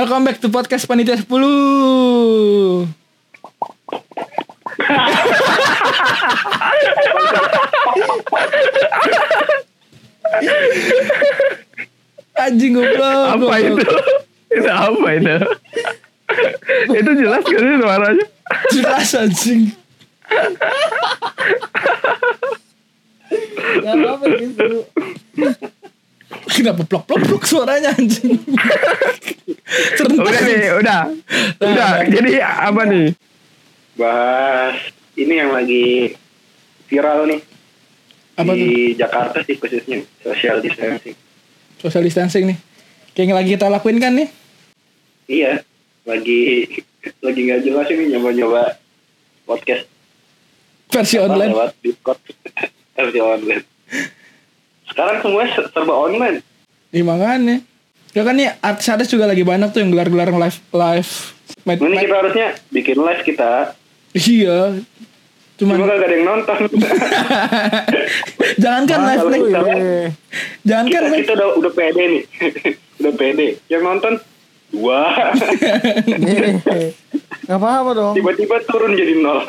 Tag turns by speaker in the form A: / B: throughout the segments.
A: Welcome back to podcast Panitia 10. Anjing goblok.
B: Apa itu? Itu apa itu? itu jelas gak sih suaranya?
A: Jelas anjing.
C: Gak apa-apa seru.
A: Kenapa plok plok plok suaranya anjing? Serentak.
B: Udah nih, udah. Udah, jadi apa nih?
D: bahas ini yang lagi viral nih
A: Apa tuh?
D: di Jakarta sih khususnya social distancing.
A: Social distancing nih. Kayak yang lagi kita lakuin kan nih?
D: Iya, lagi lagi nggak jelas ini nyoba-nyoba podcast
A: Versi
D: apa,
A: online.
D: lewat Discord versi online. Sekarang semua serba online.
A: Di makanya. Ya kan nih artis-artis juga lagi banyak tuh yang gelar-gelar live live. Med-
D: Ini
A: med-
D: kita harusnya bikin live kita,
A: iya.
D: cuma
A: Cuman
D: gak ada yang nonton.
A: jangankan
D: Ah,
A: live nih.
D: kita-
A: Jangankan
D: kita,
A: live.
D: kita udah udah pede nih, udah pede. Yang nonton dua,
C: Gak apa-apa dong.
D: tiba-tiba turun jadi nol.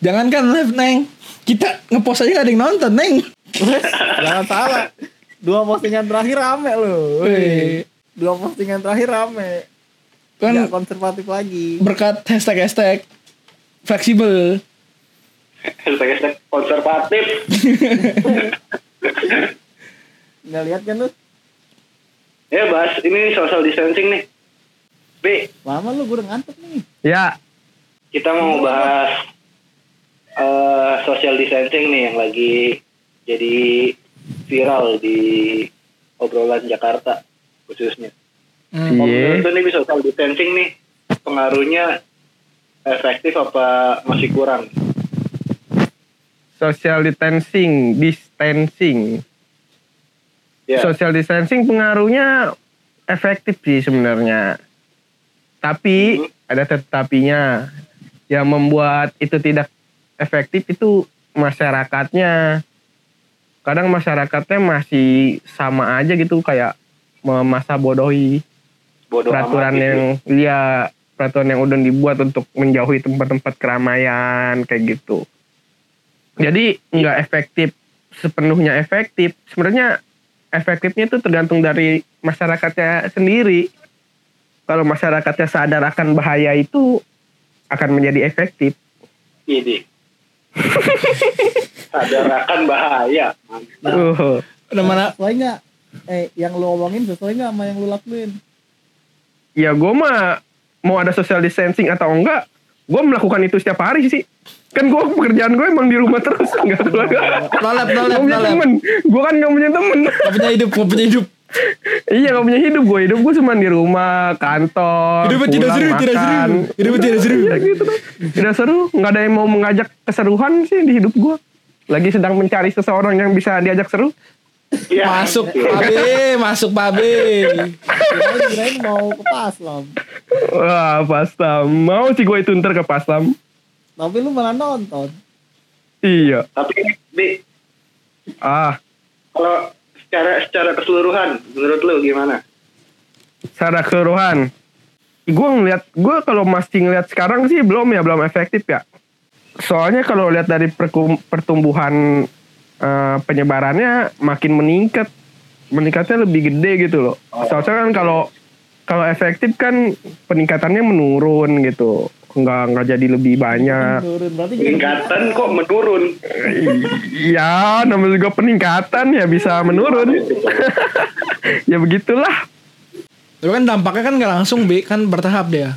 A: Jangankan live neng. Kita ngepost aja gak ada yang nonton neng.
C: Jangan salah. Dua postingan terakhir rame loh.
A: Wih.
C: Dua postingan terakhir rame.
A: Kan
C: Gak konservatif lagi.
A: berkat hashtag hashtag fleksibel.
D: Hashtag hashtag konservatif.
C: Nggak lihat kan lu?
D: Ya bahas ini social distancing nih. B,
C: Lama lu gue udah ngantuk nih.
B: Ya,
D: kita mau bahas eh, social distancing nih yang lagi jadi viral di obrolan Jakarta khususnya.
A: Hmm.
B: Iya.
D: menurut nih social distancing nih pengaruhnya efektif apa masih kurang?
B: social distancing, distancing.
D: Ya,
B: Social distancing pengaruhnya efektif sih sebenarnya. Tapi
D: Mhm.
B: ada tetapinya yang membuat itu tidak efektif itu masyarakatnya. Kadang masyarakatnya masih sama aja gitu kayak memasa bodohi
D: bodoh
B: peraturan
D: amat gitu.
B: yang iya peraturan yang udah dibuat untuk menjauhi tempat-tempat keramaian kayak gitu. Jadi nggak efektif sepenuhnya efektif. Sebenarnya efektifnya itu tergantung dari masyarakatnya sendiri. Kalau masyarakatnya sadar akan bahaya itu akan menjadi efektif.
D: Ini. Sadar akan bahaya.
B: Uh,
A: Udah mana?
C: Sesuai nggak? Eh, yang lu omongin sesuai nggak sama yang lu lakuin?
B: ya gue mah mau ada social distancing atau enggak, gue melakukan itu setiap hari sih. Kan gue pekerjaan gue emang di rumah terus nggak keluar.
A: Nolep, nolep,
B: Gak
A: nolep.
B: Gue kan gak punya temen
A: Gak punya hidup, gak punya hidup.
B: Iya gak punya hidup gue Hidup gue cuma di rumah Kantor
A: Hidupnya tidak
B: pulang,
A: seru, tidak seru. Hidupnya tidak seru.
B: Iya gitu Tidak seru Gak ada yang mau mengajak keseruan sih di hidup gue Lagi sedang mencari seseorang yang bisa diajak seru
D: Ya,
A: Masuk Pabe, masuk Pabe.
C: Kirain mau ke Paslam.
B: Wah pastam Mau sih gue itu ntar ke pastam
C: Tapi lu malah nonton.
D: Iya.
B: Iya
D: Tapi B,
B: Ah
D: kalau secara secara keseluruhan. Menurut lu gimana?
B: Secara keseluruhan? Gue ngeliat Gue kalau masih ngeliat sekarang sih Belum ya Belum efektif ya. Soalnya kalau lihat dari pertumbuhan eh, penyebarannya makin meningkat, meningkatnya lebih gede gitu loh. Soalnya kan kalau kalau efektif kan peningkatannya menurun gitu, nggak nggak jadi lebih banyak.
C: Berarti
D: Peningkatan kok menurun?
B: Ya, namanya juga peningkatan ya bisa menurun. ya begitulah.
A: Tapi kan dampaknya kan gak langsung, Bi. Kan bertahap dia.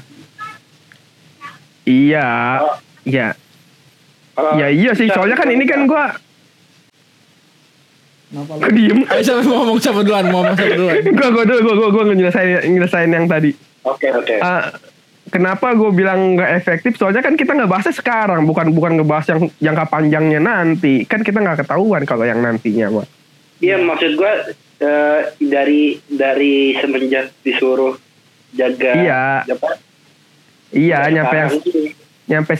B: Iya, ya,
D: Kalau
B: ya iya sih. Soalnya kan ini kan gua
C: Kenapa lu?
B: diem.
A: Ayo siapa mau ngomong siapa duluan, mau ngomong siapa duluan.
B: Gua gua dulu gua gua gua ngejelasain ngejelasain yang tadi.
D: Oke oke.
B: Ah, kenapa gue bilang nggak efektif? Soalnya kan kita nggak bahasnya sekarang, bukan bukan ngebahas yang jangka panjangnya nanti. Kan kita nggak ketahuan kalau yang nantinya, Pak.
D: Iya maksud gua eh, dari dari semenjak disuruh jaga
B: Iya.
D: apa,
B: Iya,
D: jaga
B: nyampe yang
D: ini.
B: nyampe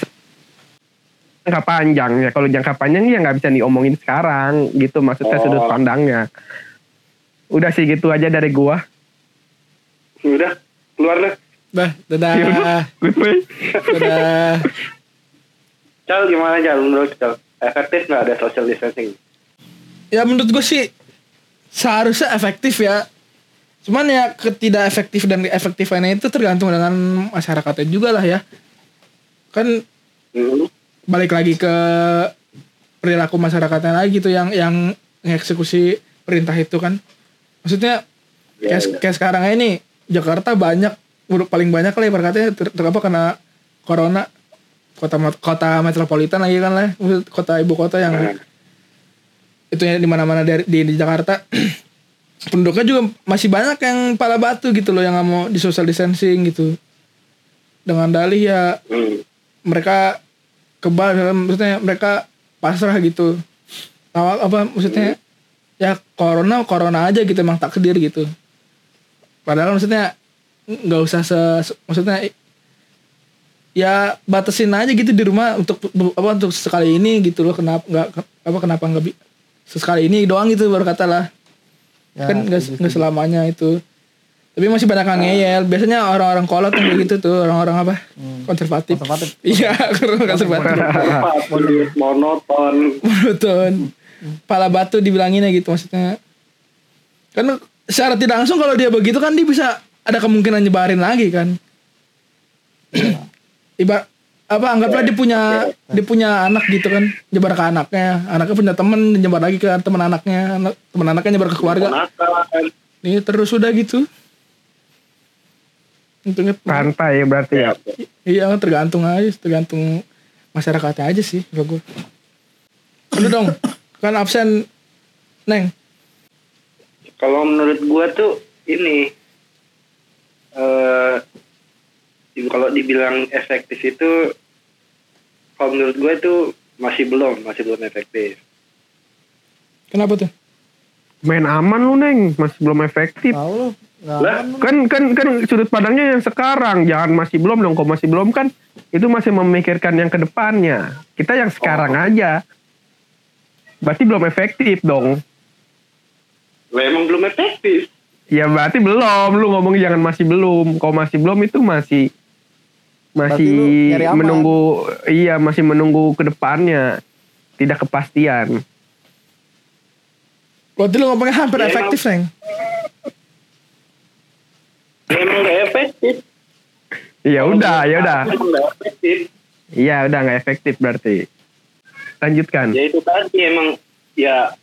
B: jangka panjang ya. Kalau jangka panjang ya nggak bisa diomongin sekarang, gitu maksudnya
D: Oh.
B: sudut pandangnya. Udah sih gitu aja dari gua.
D: Udah, keluar dah.
B: Udah,
A: dadah.
B: goodbye.
A: dadah.
D: Cal gimana Cal menurut Cal? Efektif nggak ada social distancing?
A: Ya menurut gue sih seharusnya efektif ya. Cuman ya ketidak efektif dan efektifnya itu tergantung dengan masyarakatnya juga lah ya. Kan
D: Hmm.
A: balik lagi ke perilaku masyarakatnya lagi tuh yang yang mengeksekusi perintah itu kan. Maksudnya
D: Ya,
A: kayak,
D: ya.
A: kayak sekarang ini Jakarta udah paling banyak lah ibaratnya ter, ter- apa karena corona. Kota kota metropolitan lagi kan lah kota ibu kota yang
D: Nah,
A: itu di mana-mana dari di, di Jakarta. Penduduknya juga masih banyak yang pala batu gitu loh yang nggak mau di social distancing gitu. Dengan dalih ya
D: hmm.
A: mereka kebal maksudnya mereka pasrah gitu. Awal apa maksudnya? Ya corona corona aja gitu emang takdir gitu. Padahal maksudnya nggak usah se, maksudnya ya batasin aja gitu di rumah untuk apa untuk sekali ini gitu loh. Kenapa nggak apa kenapa nggak sekali ini doang gitu baru kata lah.
C: Ya,
A: kan nggak nggak selamanya itu. Tapi masih banyak yang ngeyel. Biasanya orang-orang kolot yang kayak gitu tuh orang-orang apa? Konservatif.
C: Konservatif.
A: iya konservatif.
D: Monoton, monoton.
A: monoton. Pala batu dibilanginnya gitu maksudnya. Kan secara tidak langsung kalau dia begitu kan dia bisa ada kemungkinan nyebarin lagi kan? Iba apa anggaplah dia punya dia punya anak gitu kan? Nyebar ke anaknya. Anaknya punya temen nyebar lagi ke teman anaknya. Anak, teman anaknya nyebar ke keluarga. ini terus udah gitu. Untungnya
B: Santai ya berarti ya.
A: iya tergantung aja tergantung masyarakatnya aja sih kalau gue udah dong kan absen. Neng.
D: Kalau menurut gua tuh ini eh kalau dibilang efektif itu kalau menurut gua itu masih belum, masih belum efektif.
A: kenapa tuh
B: Main aman lu neng, masih belum efektif.
C: Tahu lu.
D: Lah.
B: Kan kan kan sudut pandangnya yang sekarang, jangan masih belum dong. Kalau masih belum kan itu masih memikirkan yang ke depannya. Kita yang sekarang aja. Berarti belum efektif dong.
D: Lah emang belum efektif.
B: Ya berarti belum. Lu ngomong jangan masih belum. Kalau masih belum itu masih masih menunggu iya masih menunggu ke depannya tidak kepastian.
A: Berarti lu ngomongnya hampir
D: Ya,
A: efektif neng
D: Emang gak efektif.
B: Ya udah, ya udah. Iya udah nggak efektif berarti. Lanjutkan.
D: Ya itu tadi emang ya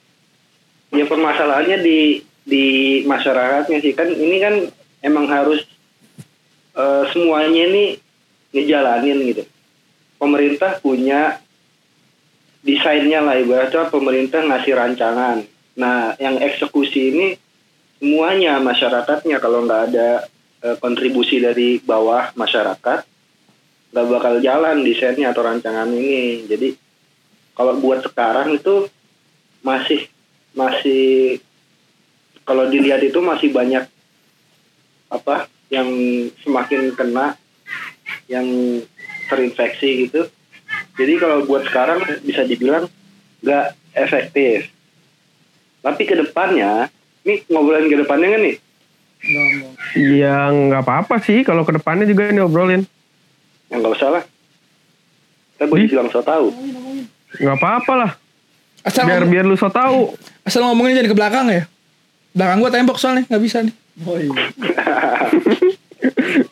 D: ya permasalahannya di di masyarakatnya sih kan ini kan emang harus eh, semuanya ini ngejalanin gitu. Pemerintah punya desainnya lah ibaratnya pemerintah ngasih rancangan. Nah yang eksekusi ini semuanya masyarakatnya kalau nggak ada eh, kontribusi dari bawah masyarakat nggak bakal jalan desainnya atau rancangan ini. Jadi kalau buat sekarang itu masih masih kalau dilihat itu masih banyak apa yang semakin kena yang terinfeksi gitu. Jadi kalau buat sekarang bisa dibilang nggak efektif. Tapi ke depannya, ini ngobrolin ke depannya kan nih?
B: Ya nggak apa-apa sih kalau ke depannya juga ini obrolin.
D: Ya nggak usah lah. Kita boleh bilang so tahu.
B: Nggak apa-apa lah.
A: asal
B: Biar
A: ngomong-
B: biar lu so tahu.
A: asal ngomongnya jadi ke belakang ya belakang gua tembok soalnya nggak bisa nih
C: Oh iya.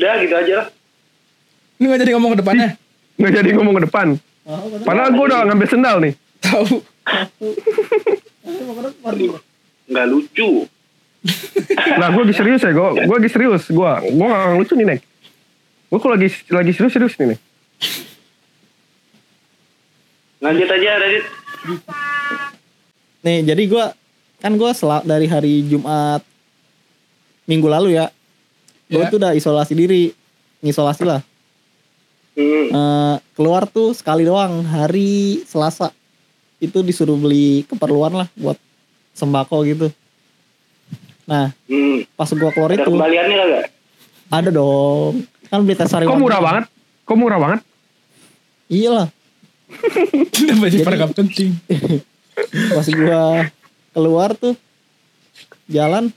D: Udah gitu aja lah.
A: ini nggak jadi ngomong ke depannya
B: Nggak jadi ngomong ke depan.
C: Bener.
B: Padahal gue udah ngambil sendal nih.
A: tahu.
D: Nggak lucu.
B: Lah gue lagi serius ya, gue gue lagi serius. Gue gue gak lucu nih nek. Gue kalau lagi lagi serius serius nih nek.
D: Lanjut aja Radit.
C: Nih, jadi gua kan gua sel- dari hari Jumat minggu lalu ya. Gua
A: Ya.
C: tuh udah isolasi diri. Ngisolasi lah.
D: Hmm.
C: Eh, keluar tuh sekali doang hari Selasa. Itu disuruh beli keperluan lah buat sembako gitu. Nah,
D: Hmm.
C: pas gua keluar
D: Ada
C: itu
D: kembaliannya kagak?
C: ada dong. Kan beli tes
B: Kok murah banget? Kok murah banget?
C: Iyalah. Jadi-
A: pada nggak penting
C: Pas gua keluar tuh jalan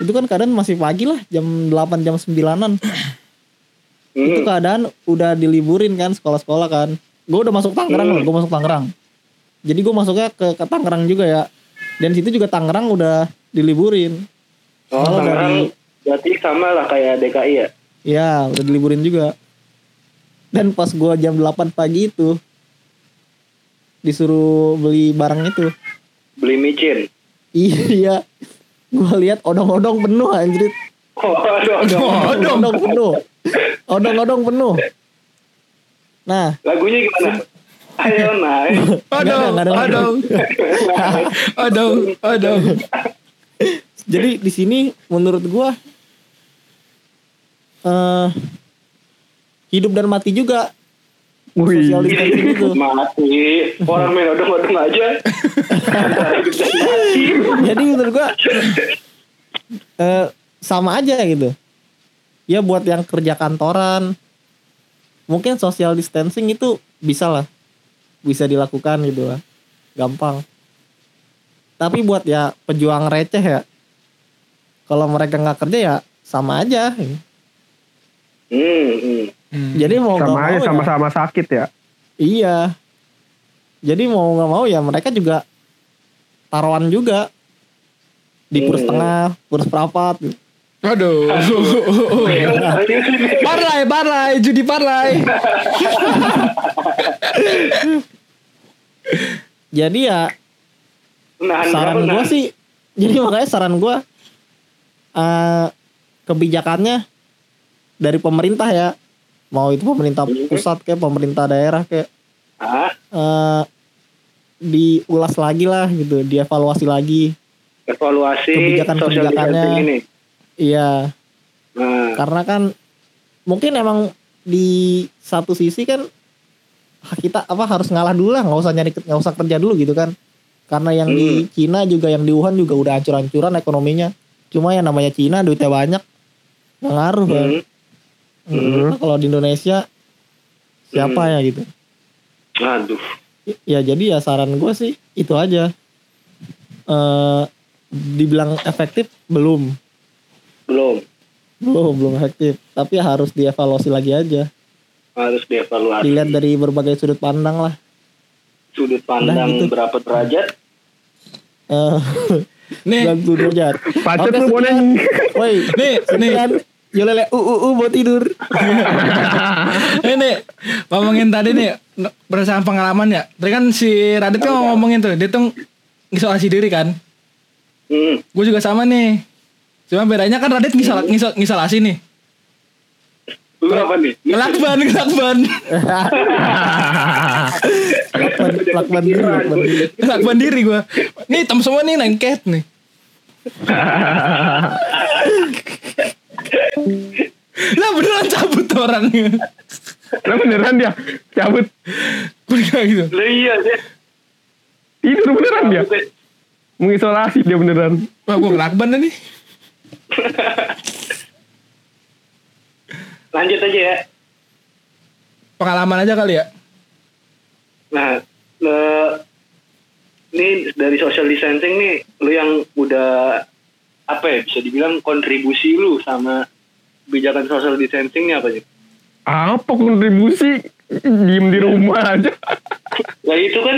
C: itu kan keadaan masih pagi lah jam 8 jam 9an itu
D: Hmm.
C: keadaan udah diliburin kan sekolah-sekolah kan gue udah masuk Tangerang
D: Hmm.
C: gue masuk Tangerang jadi gue masuknya ke, ke Tangerang juga ya dan situ juga Tangerang udah diliburin
D: Oh,
C: Kalau
D: Tangerang berarti sama lah kayak DKI ya?
C: ya udah diliburin juga dan pas gue jam 8 pagi itu disuruh beli barang itu
D: Beli micin.
C: iya gue lihat odong-odong penuh anjir
D: Oh,
C: odong-odong penuh odong-odong penuh nah
D: Lagunya gimana? Ayo naik.
C: Ada.
A: aduh, aduh, aduh.
C: jadi di sini menurut gua eh hidup dan mati juga
B: Wih.
C: social distancing itu
D: Mati. Orang main odong-odong aja.
C: Jadi menurut gua eh sama aja gitu. Ya buat yang kerja kantoran mungkin social distancing itu bisa lah. Bisa dilakukan gitu lah. Gampang. Tapi buat ya pejuang receh ya kalau mereka nggak kerja ya sama aja.
D: Hmm, hmm.
C: Jadi mau nggak
B: Sama aja
C: mau ya-
B: sama-sama sakit ya.
C: Iya. Jadi mau nggak mau ya mereka juga taruhan juga di kurs
D: Hmm.
C: tengah, kurs perapat. gitu.
A: Aduh. Parlay, parlay, judi parlay.
C: Jadi ya
D: Nahan
C: saran gue sih, jadi makanya saran gue eh kebijakannya dari pemerintah ya, mau itu pemerintah
D: Hmm.
C: pusat kayak pemerintah daerah kayak
D: Ah,
C: eh diulas lagi lah gitu, dievaluasi lagi.
D: evaluasi
C: Kebijakan-kebijakannya. Iya,
D: Nah,
C: karena kan mungkin emang di satu sisi kan kita apa harus ngalah dulu lah nggak usah nyari nggak usah kerja dulu gitu kan. Karena yang di Cina juga yang di Wuhan juga udah hancur-hancuran ekonominya. Cuma yang namanya Cina duitnya banyak ngaruh kan
D: hmm.
C: Kalau di Indonesia siapa
D: Hmm.
C: ya gitu
D: Aduh.
C: ya jadi ya saran gue sih itu aja eh dibilang efektif belum
D: Belum.
C: belum belum efektif tapi harus dievaluasi lagi aja
D: Harus dievaluasi.
C: dilihat dari berbagai sudut pandang lah
D: Sudut pandang
C: gitu.
D: berapa derajat?
C: Eh,
A: Nih,
C: 90 derajat.
B: Pacet
C: Oke,
B: lu boneng.
C: Woi,
A: nih, nih.
C: Sekian. Yolele u u u mau tidur.
A: Ini ngomongin tadi nih berdasarkan pengalaman ya. Tadi kan si Radit kan ngomongin tuh, dia tuh isolasi diri kan.
D: Hmm.
A: Gue juga sama nih. Cuma bedanya kan Radit ngisol, ngisol, ngisolasi nih.
D: Lu apa nih?
A: Ngelakban.
C: Lakban, lakban diri, lakban diri.
A: Ngelakban diri gue. Nih tem semua nih lengket nih. lah beneran cabut orangnya.
B: Lah beneran dia cabut
A: kayak gitu.
D: Lah iya deh.
B: tidur beneran dia. Mengisolasi dia beneran.
A: Wah gue ngelakban dah nih.
D: Lanjut aja ya.
A: Pengalaman aja kali ya.
D: Nah, eh, ini dari social distancing nih, lu yang udah apa ya bisa dibilang kontribusi lu sama kebijakan social distancing ini apa sih?
B: Apa kontribusi? Diem di rumah aja.
D: Nah itu kan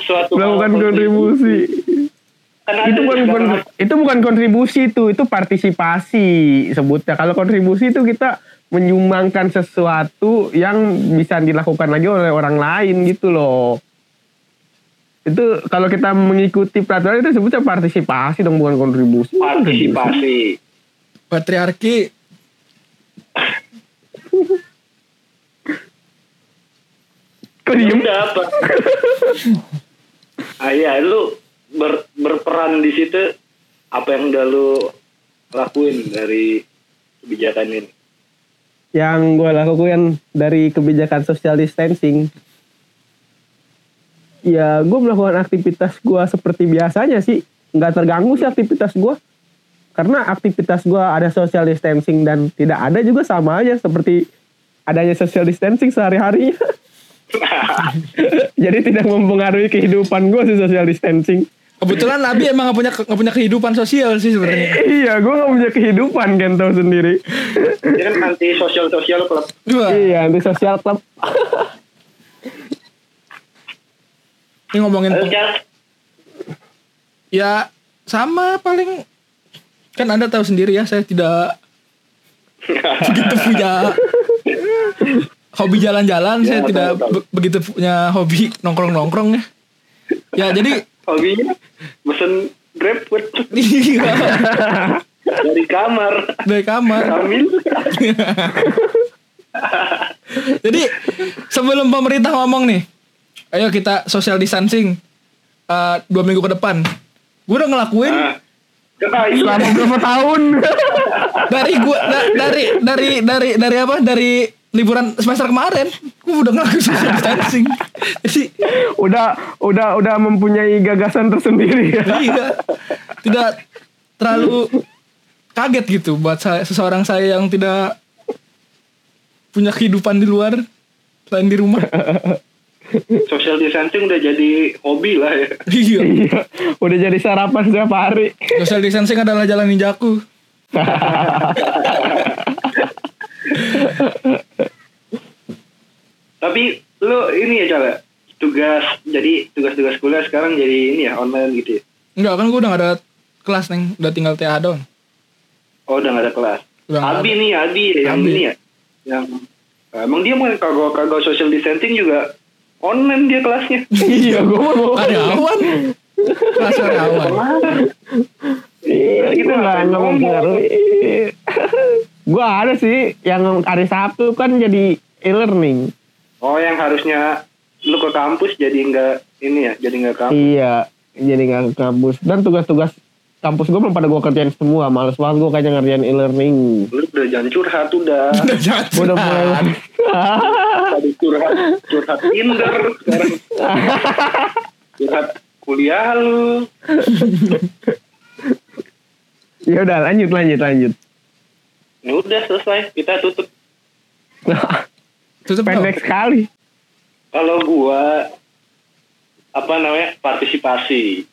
D: suatu
B: Melakukan
D: kontribusi.
B: kontribusi.
D: Kan ada
B: itu bukan
D: belakang-
B: itu bukan kontribusi itu itu partisipasi sebutnya kalau kontribusi itu kita menyumbangkan sesuatu yang bisa dilakukan lagi oleh orang lain gitu loh itu kalau kita mengikuti peraturan itu sebutnya partisipasi dong bukan kontribusi
D: partisipasi.
A: Patriarki.
B: Kok
D: Ya
B: diem
D: udah apa? ah iya, lu ber- berperan di situ apa yang udah lu lakuin dari kebijakan ini?
B: yang gue lakukan dari kebijakan social distancing. Ya gue melakukan aktivitas gue seperti biasanya sih. Nggak terganggu sih aktivitas gue karena aktivitas gue ada social distancing dan tidak ada juga sama aja seperti adanya social distancing sehari-harinya jadi tidak mempengaruhi kehidupan gue sih social distancing
A: Kebetulan Nabi emang gak punya gak punya kehidupan sosial sih sebenarnya.
B: iya, gue gak punya kehidupan kan tau sendiri.
D: Dia kan anti sosial sosial.
A: Dua.
B: iya, anti sosial club.
A: Ini ngomongin ya sama paling kan anda tahu sendiri ya saya tidak begitu punya hobi jalan-jalan
D: Ya,
A: saya tidak be- begitu punya hobi nongkrong-nongkrong ya. Ya jadi
D: Hobinya pesen grab food
A: iya,
D: dari kamar.
A: Dari kamar.
D: Sambil.
A: Jadi sebelum pemerintah ngomong nih ayo kita social distancing eh, dua minggu ke depan. Gue udah ngelakuin
D: ah.
B: Selama berapa tahun?
A: dari gua da- dari dari dari dari apa? Dari liburan semester kemarin. Gue udah ngelakuin social distancing. Jadi
B: udah udah udah mempunyai gagasan tersendiri. Ya.
A: iya. Tidak terlalu kaget gitu buat saya seseorang saya yang tidak punya kehidupan di luar selain di rumah.
D: Social distancing udah jadi hobi lah ya.
A: Iya.
B: Iya, udah jadi sarapan setiap hari.
A: social distancing adalah jalan ninjaku
D: tapi lu ini ya Cal tugas jadi tugas-tugas kuliah sekarang jadi ini ya online gitu ya?
A: Enggak kan gue udah gak ada kelas neng. Udah tinggal TA doang.
D: Oh udah gak ada kelas?
A: Udah
D: Abi
A: ada.
D: nih Abi ya, yang
A: Abi.
D: ini ya yang emang dia mau kagak kagak social distancing juga online dia kelasnya.
B: Iya, gue mau.
A: karyawan. Kelas karyawan.
B: Iya,
D: Kita
B: nggak
D: ngomong?
B: Gue ada sih yang hari Sabtu kan jadi e-learning.
D: oh yang harusnya lu ke kampus jadi nggak ini ya jadi nggak kampus
B: Iya, jadi nggak ke kampus. Dan tugas-tugas kampus gue belum pada gue kerjain semua. Males banget gue kayaknya ngerjain e-learning.
D: lu udah jangan curhat udah
A: udah jangan
B: Gue udah mulai.
D: tadi curhat curhat Tinder sekarang curhat kuliah lu
B: ya udah lanjut lanjut lanjut.
D: Ya udah selesai kita tutup
A: tutup dong.
B: Pendek sekali.
D: kalau gua apa namanya partisipasi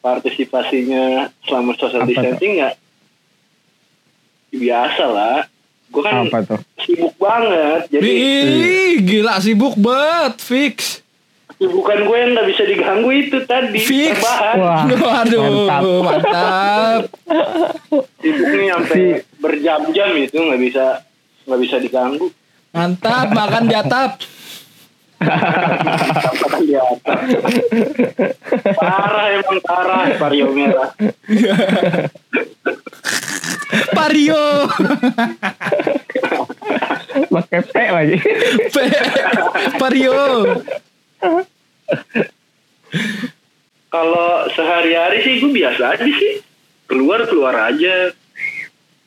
D: partisipasinya selama social
B: Apa
D: distancing ya biasa lah gua kan
B: Apa tuh?
D: sibuk banget jadi
A: Ih, gila sibuk banget fix
D: kesibukan gue yang nggak bisa diganggu itu tadi
A: Fix.
B: Wah,
A: Waduh,
B: mantap.
A: mantap.
D: sibuknya sampai berjam-jam itu nggak bisa nggak bisa diganggu
A: Mantap, makan di atap.
D: Makan di atas. parah emang parah vario merah
A: Pario.
B: Pakai P lagi.
A: Pe- Pario.
D: kalau sehari-hari sih gue biasa aja sih keluar keluar aja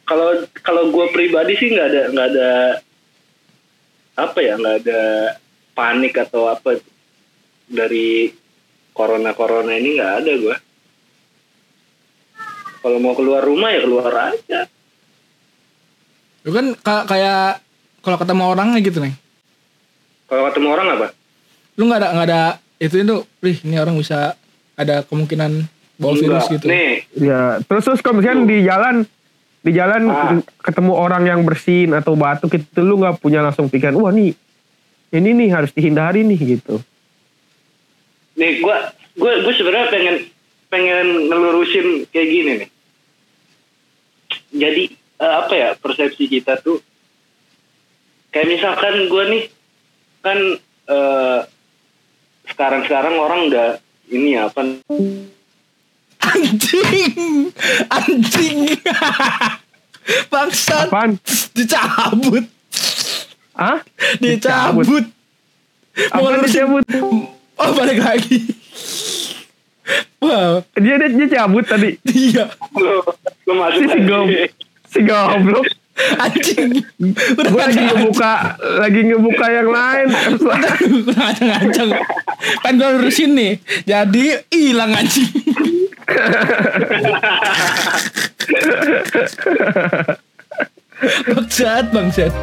D: kalau kalau gue pribadi sih nggak ada nggak ada apa ya nggak ada panik atau apa. Dari corona corona ini nggak ada gue kalau mau keluar rumah ya keluar aja.
A: Lu kan ka- kayak kalau ketemu orangnya gitu nih.
D: kalau ketemu orang apa?
A: Lu nggak ada nggak ada itu itu, Rih, ini orang bisa ada kemungkinan bawa virus gitu.
D: nih.
B: Ya, terus terus kalau misalkan di jalan di jalan
D: Ah.
B: ketemu orang yang bersin atau batuk itu lu nggak punya langsung pikiran wah nih ini nih harus dihindari nih gitu.
D: nih gue gue gue sebenarnya pengen pengen ngelurusin kayak gini nih jadi eh, apa ya persepsi kita tuh kayak misalkan gue nih kan eh, sekarang sekarang orang udah ini ya apa
A: Anjing. Anjing. Bangsat.
B: Apaan?
A: Dicabut.
B: Ah?
A: Dicabut. Mau
B: Apa
A: ngelurusin-
B: dicabut?
A: Oh, balik lagi. Wow,
B: Dia dia, dia cabut tadi.
A: iya.
D: lo lo masuk
B: Si si goblok. Si goblok.
A: Anjing. Udah
B: Gue lagi ngebuka lagi ngebuka yang lain.
A: Udah ngacang-ngacang. Kan gue lurusin nih. Jadi hilang anjing. bangsat, bangsat.